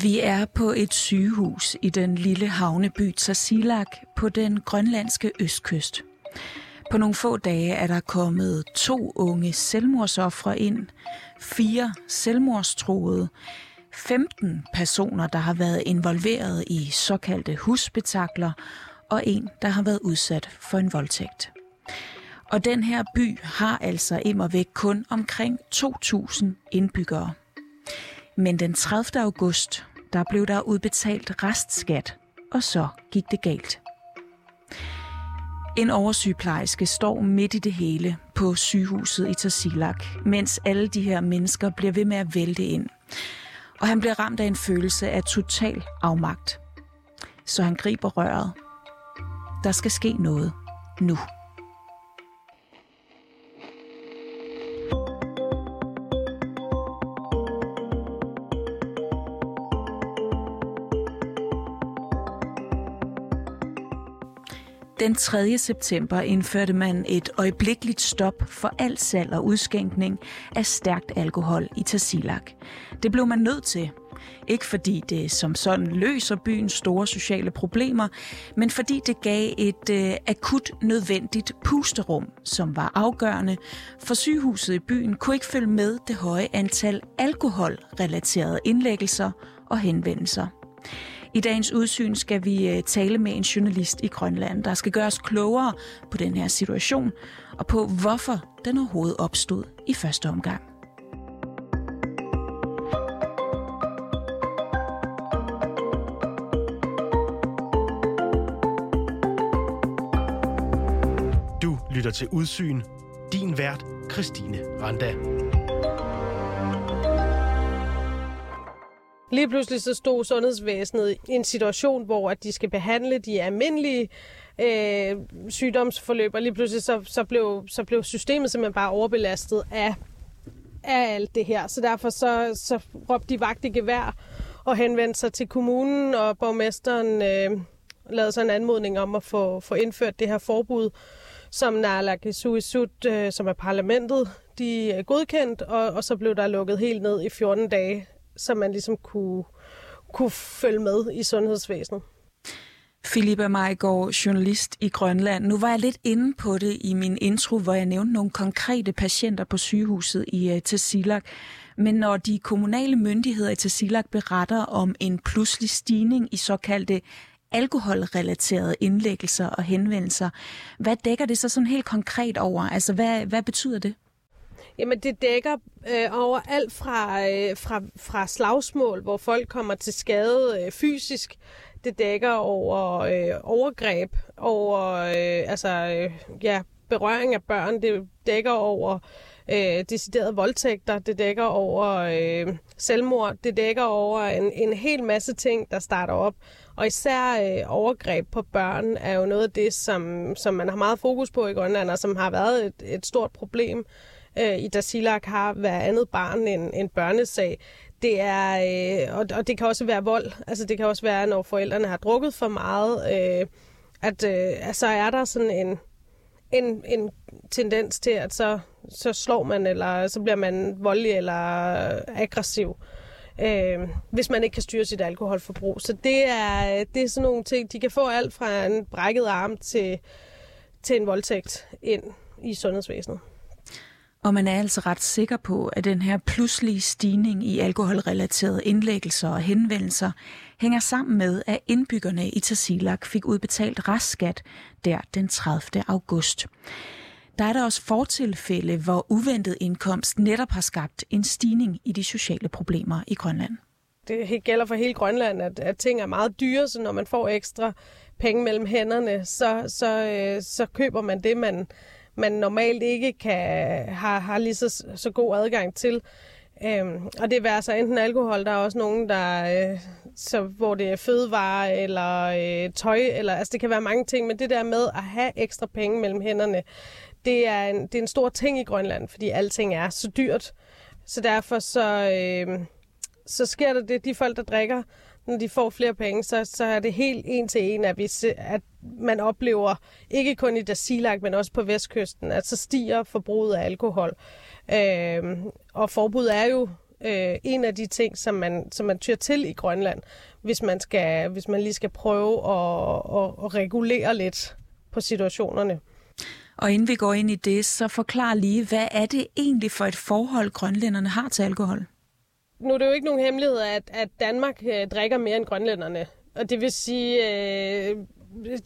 Vi er på et sygehus i den lille havneby Tasiilaq på den grønlandske østkyst. På nogle få dage er der kommet to unge selvmordsoffre ind, fire selvmordstroede, 15 personer, der har været involveret i såkaldte husbetakler, og en, der har været udsat for en voldtægt. Og den her by har altså imod væk kun omkring 2.000 indbyggere. Men den 30. august, der blev der udbetalt restskat, og så gik det galt. En oversygeplejerske står midt i det hele på sygehuset i Tassilak, mens alle de her mennesker bliver ved med at vælte ind. Og han bliver ramt af en følelse af total afmagt. Så han griber røret. Der skal ske noget nu. Den 3. september indførte man et øjeblikkeligt stop for al salg og udskænkning af stærkt alkohol i Tasilak. Det blev man nødt til. Ikke fordi det som sådan løser byens store sociale problemer, men fordi det gav et øh, akut nødvendigt pusterum, som var afgørende, for sygehuset i byen kunne ikke følge med det høje antal alkoholrelaterede indlæggelser og henvendelser. I dagens udsyn skal vi øh, tale med en journalist i Grønland, der skal gøre os klogere på den her situation og på, hvorfor den overhovedet opstod i første omgang. Du lytter til Udsyn. Din vært, Christine Randa. Lige pludselig så stod sundhedsvæsenet i en situation, hvor at de skal behandle de almindelige øh, sygdomsforløb, og lige pludselig så, så, blev, så blev systemet simpelthen bare overbelastet af, af alt det her. Så derfor så, så råbte de vagt i gevær og henvendte sig til kommunen, og borgmesteren øh, lavede så en anmodning om at få, få indført det her forbud, som Naalakisuisut, øh, som er parlamentet, de er godkendt, og, og så blev der lukket helt ned i 14 dage så man ligesom kunne, kunne følge med i sundhedsvæsenet. Philippa Majgaard, journalist i Grønland. Nu var jeg lidt inde på det i min intro, hvor jeg nævnte nogle konkrete patienter på sygehuset i øh, uh, Tassilak. Men når de kommunale myndigheder i Tassilak beretter om en pludselig stigning i såkaldte alkoholrelaterede indlæggelser og henvendelser, hvad dækker det så sådan helt konkret over? Altså, hvad, hvad betyder det? Jamen, det dækker øh, over alt fra, øh, fra, fra slagsmål, hvor folk kommer til skade øh, fysisk. Det dækker over øh, overgreb, over øh, altså, øh, ja, berøring af børn. Det dækker over øh, deciderede voldtægter. Det dækker over øh, selvmord. Det dækker over en, en hel masse ting, der starter op. Og især øh, overgreb på børn er jo noget af det, som, som man har meget fokus på i Grønland, og som har været et, et stort problem øh, i Dasilak har hver andet barn en, en børnesag. Det er, øh, og, og det kan også være vold. Altså det kan også være, når forældrene har drukket for meget, øh, at, øh, så er der sådan en, en, en tendens til, at så, så slår man, eller så bliver man voldelig eller aggressiv, øh, hvis man ikke kan styre sit alkoholforbrug. Så det er, det er sådan nogle ting, de kan få alt fra en brækket arm til, til en voldtægt ind i sundhedsvæsenet. Og man er altså ret sikker på, at den her pludselige stigning i alkoholrelaterede indlæggelser og henvendelser hænger sammen med, at indbyggerne i Tasilak fik udbetalt restskat der den 30. august. Der er der også fortilfælde, hvor uventet indkomst netop har skabt en stigning i de sociale problemer i Grønland. Det gælder for hele Grønland, at, at ting er meget dyre, så når man får ekstra penge mellem hænderne, så, så, øh, så køber man det, man, man normalt ikke kan har, har lige så, så god adgang til. Øhm, og det er så enten alkohol, der er også nogen, der, øh, så, hvor det er fødevare eller øh, tøj, eller, altså det kan være mange ting, men det der med at have ekstra penge mellem hænderne, det er en, det er en stor ting i Grønland, fordi alting er så dyrt. Så derfor så, øh, så sker der det, de folk, der drikker, når de får flere penge, så, så er det helt en til en, at, vi, at man oplever, ikke kun i Dasilak, men også på vestkysten, at så stiger forbruget af alkohol. Øh, og forbud er jo øh, en af de ting, som man, som man tyr til i Grønland, hvis man, skal, hvis man lige skal prøve at, at, at regulere lidt på situationerne. Og inden vi går ind i det, så forklar lige, hvad er det egentlig for et forhold, grønlænderne har til alkohol? Nu er det jo ikke nogen hemmelighed, at, at Danmark øh, drikker mere end grønlænderne. Og det vil sige, øh,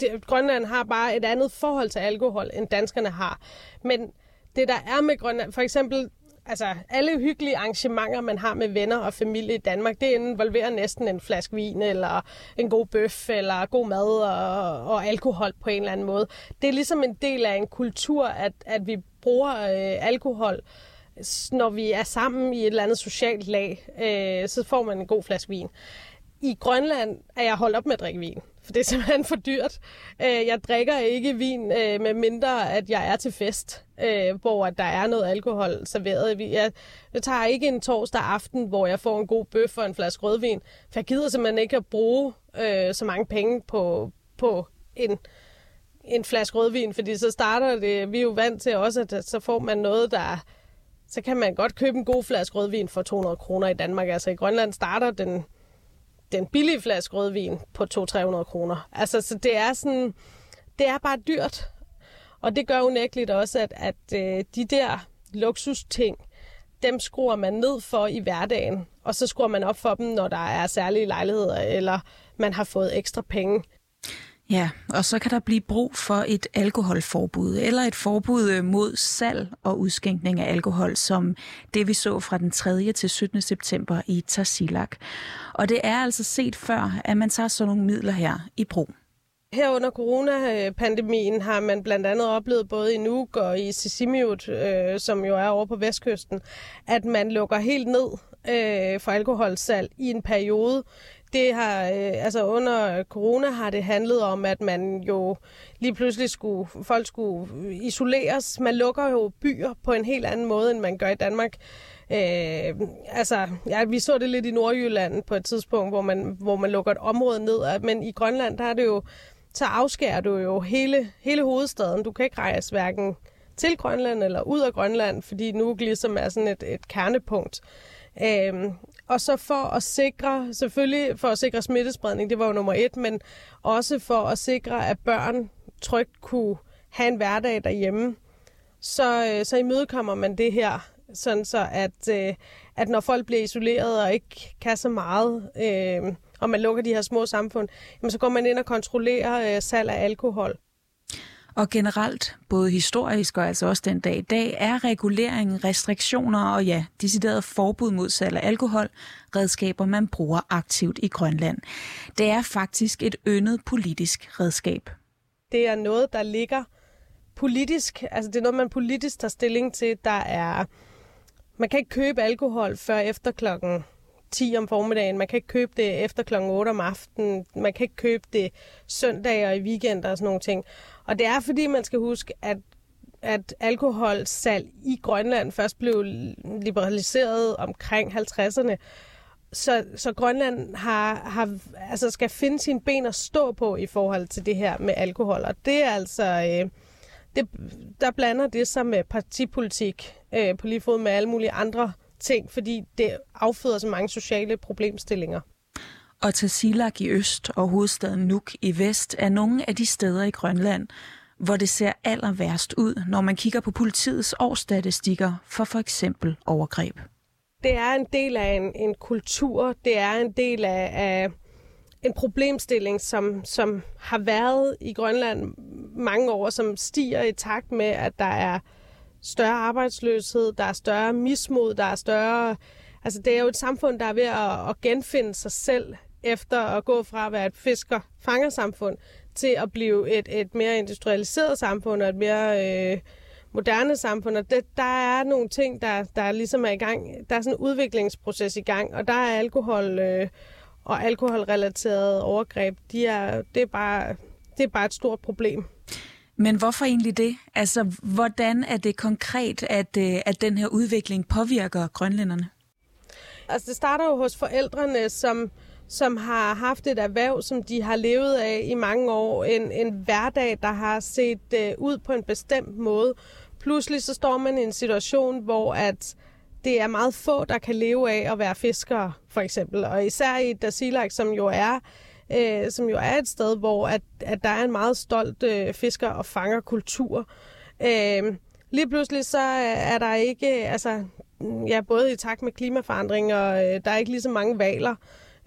det, Grønland har bare et andet forhold til alkohol, end danskerne har. Men det, der er med Grønland, for eksempel altså, alle hyggelige arrangementer, man har med venner og familie i Danmark, det involverer næsten en flaske vin, eller en god bøf, eller god mad og, og alkohol på en eller anden måde. Det er ligesom en del af en kultur, at, at vi bruger øh, alkohol, når vi er sammen i et eller andet socialt lag, øh, så får man en god flaske vin. I Grønland er jeg holdt op med at drikke vin for det er simpelthen for dyrt. Øh, jeg drikker ikke vin, øh, med mindre at jeg er til fest, øh, hvor der er noget alkohol serveret. Jeg, jeg tager ikke en torsdag aften, hvor jeg får en god bøf og en flaske rødvin, for jeg gider simpelthen ikke at bruge øh, så mange penge på, på en, en flaske rødvin, fordi så starter det, vi er jo vant til også, at så får man noget, der så kan man godt købe en god flaske rødvin for 200 kroner i Danmark. Altså i Grønland starter den den billige flaske rødvin på 200-300 kroner. Altså, så det er sådan, det er bare dyrt. Og det gør unægteligt også, at, at øh, de der luksusting, dem skruer man ned for i hverdagen, og så skruer man op for dem, når der er særlige lejligheder, eller man har fået ekstra penge. Ja, og så kan der blive brug for et alkoholforbud, eller et forbud øh, mod salg og udskænkning af alkohol, som det vi så fra den 3. til 17. september i Tarsilak. Og det er altså set før, at man tager sådan nogle midler her i brug. Her under coronapandemien har man blandt andet oplevet både i Nuuk og i Sisimiut, øh, som jo er over på vestkysten, at man lukker helt ned øh, for alkoholsalg i en periode det har, øh, altså under corona har det handlet om, at man jo lige pludselig skulle, folk skulle isoleres. Man lukker jo byer på en helt anden måde, end man gør i Danmark. Øh, altså, ja, vi så det lidt i Nordjylland på et tidspunkt, hvor man, hvor man lukker et område ned. Men i Grønland, der er det jo, så afskærer du jo hele, hele hovedstaden. Du kan ikke rejse hverken til Grønland eller ud af Grønland, fordi nu ligesom er sådan et, et kernepunkt. Øhm, og så for at sikre, selvfølgelig for at sikre smittespredning, det var jo nummer et, men også for at sikre, at børn trygt kunne have en hverdag derhjemme, så, øh, så imødekommer man det her, sådan så at, øh, at når folk bliver isoleret og ikke kan så meget, øh, og man lukker de her små samfund, jamen så går man ind og kontrollerer øh, salg af alkohol. Og generelt, både historisk og altså også den dag i dag, er regulering, restriktioner og ja, decideret forbud mod salg af alkohol, redskaber man bruger aktivt i Grønland. Det er faktisk et yndet politisk redskab. Det er noget, der ligger politisk, altså det er noget, man politisk tager stilling til, der er, man kan ikke købe alkohol før efter klokken 10 om formiddagen. Man kan ikke købe det efter klokken 8 om aftenen. Man kan ikke købe det søndag og i weekender og sådan nogle ting. Og det er fordi, man skal huske, at at alkoholsalg i Grønland først blev liberaliseret omkring 50'erne. Så, så Grønland har, har, altså skal finde sine ben at stå på i forhold til det her med alkohol. Og det er altså... Øh, det, der blander det sig med partipolitik øh, på lige fod med alle mulige andre ting, fordi det afføder så mange sociale problemstillinger. Og Tassilak i øst og hovedstaden Nuuk i vest er nogle af de steder i Grønland, hvor det ser aller værst ud, når man kigger på politiets årsstatistikker for for eksempel overgreb. Det er en del af en, en kultur, det er en del af, af en problemstilling, som, som har været i Grønland mange år, som stiger i takt med, at der er større arbejdsløshed, der er større mismod, der er større... Altså, det er jo et samfund, der er ved at, at genfinde sig selv efter at gå fra at være et fisker-fangersamfund til at blive et, et mere industrialiseret samfund og et mere øh, moderne samfund. Og det, der er nogle ting, der, der ligesom er i gang. Der er sådan en udviklingsproces i gang, og der er alkohol øh, og alkoholrelaterede overgreb, de er, det, er bare, det er bare et stort problem. Men hvorfor egentlig det? Altså, hvordan er det konkret, at, øh, at den her udvikling påvirker grønlænderne? Altså, det starter jo hos forældrene, som, som har haft et erhverv, som de har levet af i mange år. En, en hverdag, der har set uh, ud på en bestemt måde. Pludselig så står man i en situation, hvor at det er meget få, der kan leve af at være fiskere, for eksempel. Og især i Dasilak, som jo er øh, som jo er et sted, hvor at, at der er en meget stolt øh, fisker- og fangerkultur. Øh, lige pludselig så øh, er der ikke, øh, altså, mm, ja, både i takt med klimaforandring, og øh, der er ikke lige så mange valer.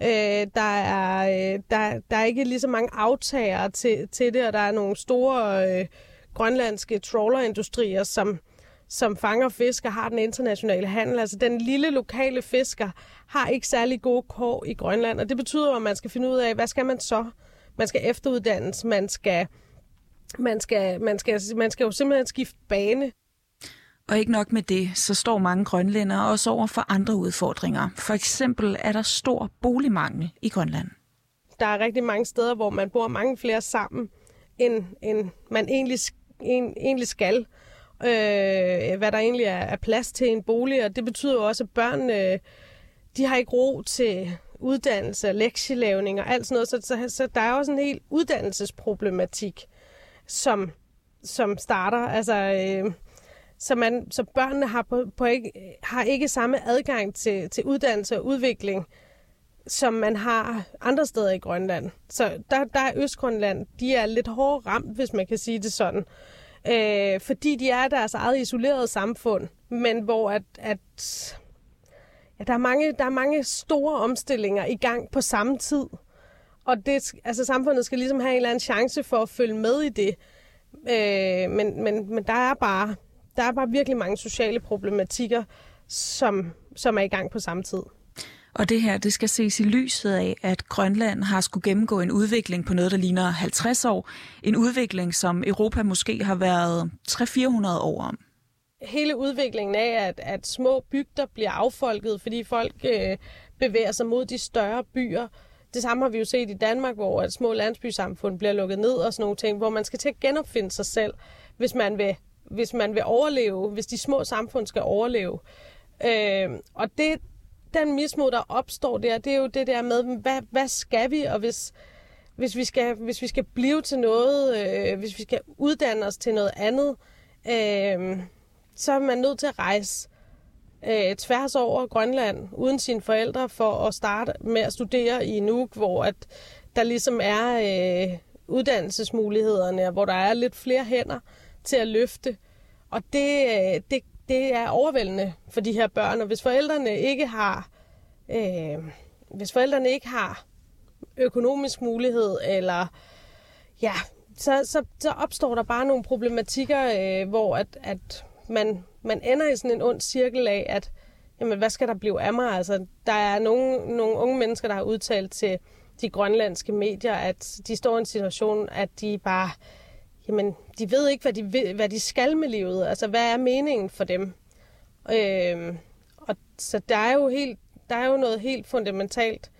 Øh, der, er, øh, der, der er ikke lige så mange aftagere til, til det, og der er nogle store øh, grønlandske trawlerindustrier, som, som fanger fisk og har den internationale handel. Altså den lille lokale fisker har ikke særlig gode kår i Grønland, og det betyder, at man skal finde ud af, hvad skal man så? Man skal efteruddannes, man skal, man skal, man skal, man skal jo simpelthen skifte bane. Og ikke nok med det, så står mange grønlændere også over for andre udfordringer. For eksempel er der stor boligmangel i Grønland. Der er rigtig mange steder, hvor man bor mange flere sammen, end, end man egentlig, en, egentlig skal. Øh, hvad der egentlig er, er plads til en bolig, og det betyder jo også, at børnene øh, de har ikke ro til uddannelse, lektielavning og alt sådan noget. Så, så, så der er også en hel uddannelsesproblematik, som, som starter. Altså, øh, så, man, så børnene har, på, på ikke, har ikke samme adgang til, til uddannelse og udvikling, som man har andre steder i Grønland. Så der, der er Østgrønland, de er lidt hårdt ramt, hvis man kan sige det sådan. Øh, fordi de er deres eget isolerede samfund, men hvor at, at ja, der, er mange, der er mange store omstillinger i gang på samme tid. Og det, altså, samfundet skal ligesom have en eller anden chance for at følge med i det. Øh, men, men, men der er bare der er bare virkelig mange sociale problematikker, som, som er i gang på samme tid. Og det her, det skal ses i lyset af, at Grønland har skulle gennemgå en udvikling på noget, der ligner 50 år. En udvikling, som Europa måske har været 300-400 år om. Hele udviklingen af, at, at små bygder bliver affolket, fordi folk øh, bevæger sig mod de større byer. Det samme har vi jo set i Danmark, hvor at små landsbysamfund bliver lukket ned og sådan nogle ting, hvor man skal til at genopfinde sig selv, hvis man vil hvis man vil overleve, hvis de små samfund skal overleve. Øh, og det, den mismod, der opstår der, det er jo det der med, hvad, hvad skal vi, og hvis, hvis, vi, skal, hvis vi skal blive til noget, øh, hvis vi skal uddanne os til noget andet, øh, så er man nødt til at rejse øh, tværs over Grønland uden sine forældre for at starte med at studere i Nuuk, hvor at der ligesom er øh, uddannelsesmulighederne, hvor der er lidt flere hænder til at løfte. Og det, øh, det, det er overvældende for de her børn, og hvis forældrene ikke har, øh, hvis forældrene ikke har økonomisk mulighed, eller ja, så, så, så opstår der bare nogle problematikker, øh, hvor at, at man, man ender i sådan en ond cirkel af, at jamen, hvad skal der blive af mig? Altså, der er nogle, nogle unge mennesker, der har udtalt til de grønlandske medier, at de står i en situation, at de bare jamen, de ved ikke, hvad de, hvad de skal med livet. Altså, hvad er meningen for dem? Øh, og så der er jo helt, der er jo noget helt fundamentalt,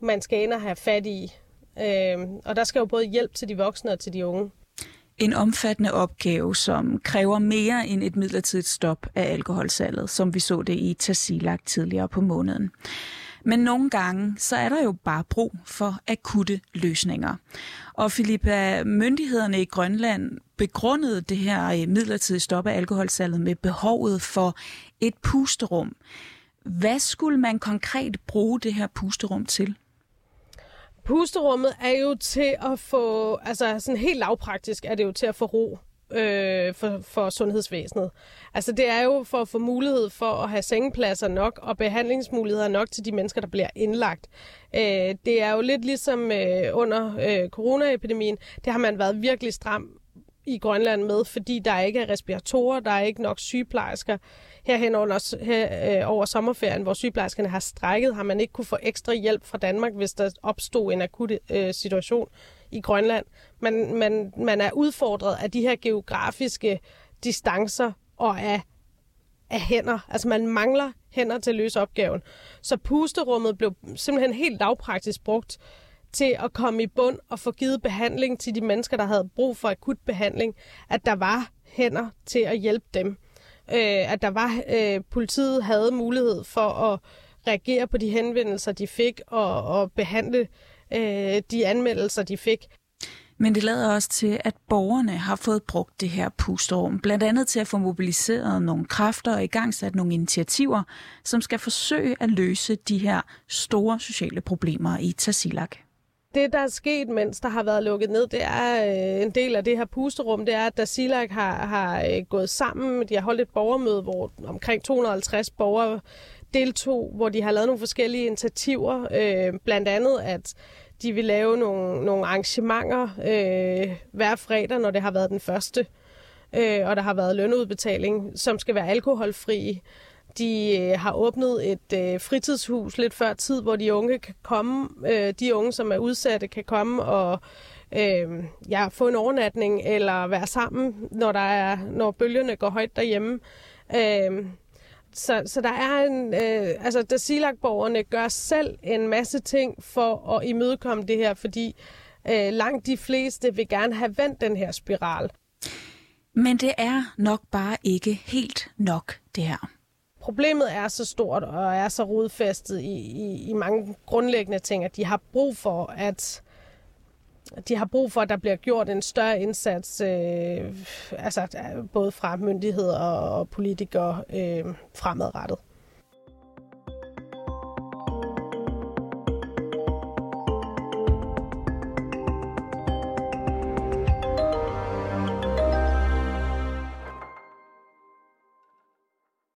man skal ind og have fat i. Øh, og der skal jo både hjælp til de voksne og til de unge. En omfattende opgave, som kræver mere end et midlertidigt stop af alkoholsalget, som vi så det i Tassilak tidligere på måneden. Men nogle gange, så er der jo bare brug for akutte løsninger. Og Filippa, myndighederne i Grønland begrundede det her øh, midlertidige stop af alkoholsalget med behovet for et pusterum. Hvad skulle man konkret bruge det her pusterum til? Pusterummet er jo til at få, altså sådan helt lavpraktisk er det jo til at få ro øh, for, for sundhedsvæsenet. Altså det er jo for at få mulighed for at have sengepladser nok og behandlingsmuligheder nok til de mennesker, der bliver indlagt. Øh, det er jo lidt ligesom øh, under øh, coronaepidemien. Det har man været virkelig stram i Grønland med, fordi der ikke er respiratorer, der er ikke nok sygeplejersker. Herhen over, her, øh, over sommerferien, hvor sygeplejerskerne har strækket, har man ikke kunne få ekstra hjælp fra Danmark, hvis der opstod en akut øh, situation i Grønland. Man, man, man er udfordret af de her geografiske distancer og af, af hænder. Altså man mangler hænder til at løse opgaven. Så pusterummet blev simpelthen helt lavpraktisk brugt til at komme i bund og få givet behandling til de mennesker, der havde brug for akut behandling, at der var hænder til at hjælpe dem. Øh, at der var øh, politiet havde mulighed for at reagere på de henvendelser, de fik, og, og behandle øh, de anmeldelser, de fik. Men det lader også til, at borgerne har fået brugt det her pustorm, blandt andet til at få mobiliseret nogle kræfter og i gang sat nogle initiativer, som skal forsøge at løse de her store sociale problemer i Tasilak. Det, der er sket, mens der har været lukket ned, det er øh, en del af det her pusterum, det er, at Dasilak har, har øh, gået sammen. De har holdt et borgermøde, hvor omkring 250 borgere deltog, hvor de har lavet nogle forskellige initiativer. Øh, blandt andet, at de vil lave nogle, nogle arrangementer øh, hver fredag, når det har været den første, øh, og der har været lønudbetaling, som skal være alkoholfri. De øh, har åbnet et øh, fritidshus lidt før tid, hvor de unge kan komme, øh, de unge, som er udsatte, kan komme og øh, ja, få en overnatning eller være sammen, når, der er, når bølgerne går højt derhjemme. Øh, så, så der er en, øh, altså Dasilak-borgerne gør selv en masse ting for at imødekomme det her, fordi øh, langt de fleste vil gerne have vendt den her spiral. Men det er nok bare ikke helt nok, det her. Problemet er så stort og er så rodfæstet i, i, i mange grundlæggende ting, at de har brug for, at de har brug for, at der bliver gjort en større indsats, øh, altså øh, både fra myndigheder og politikere øh, fremadrettet.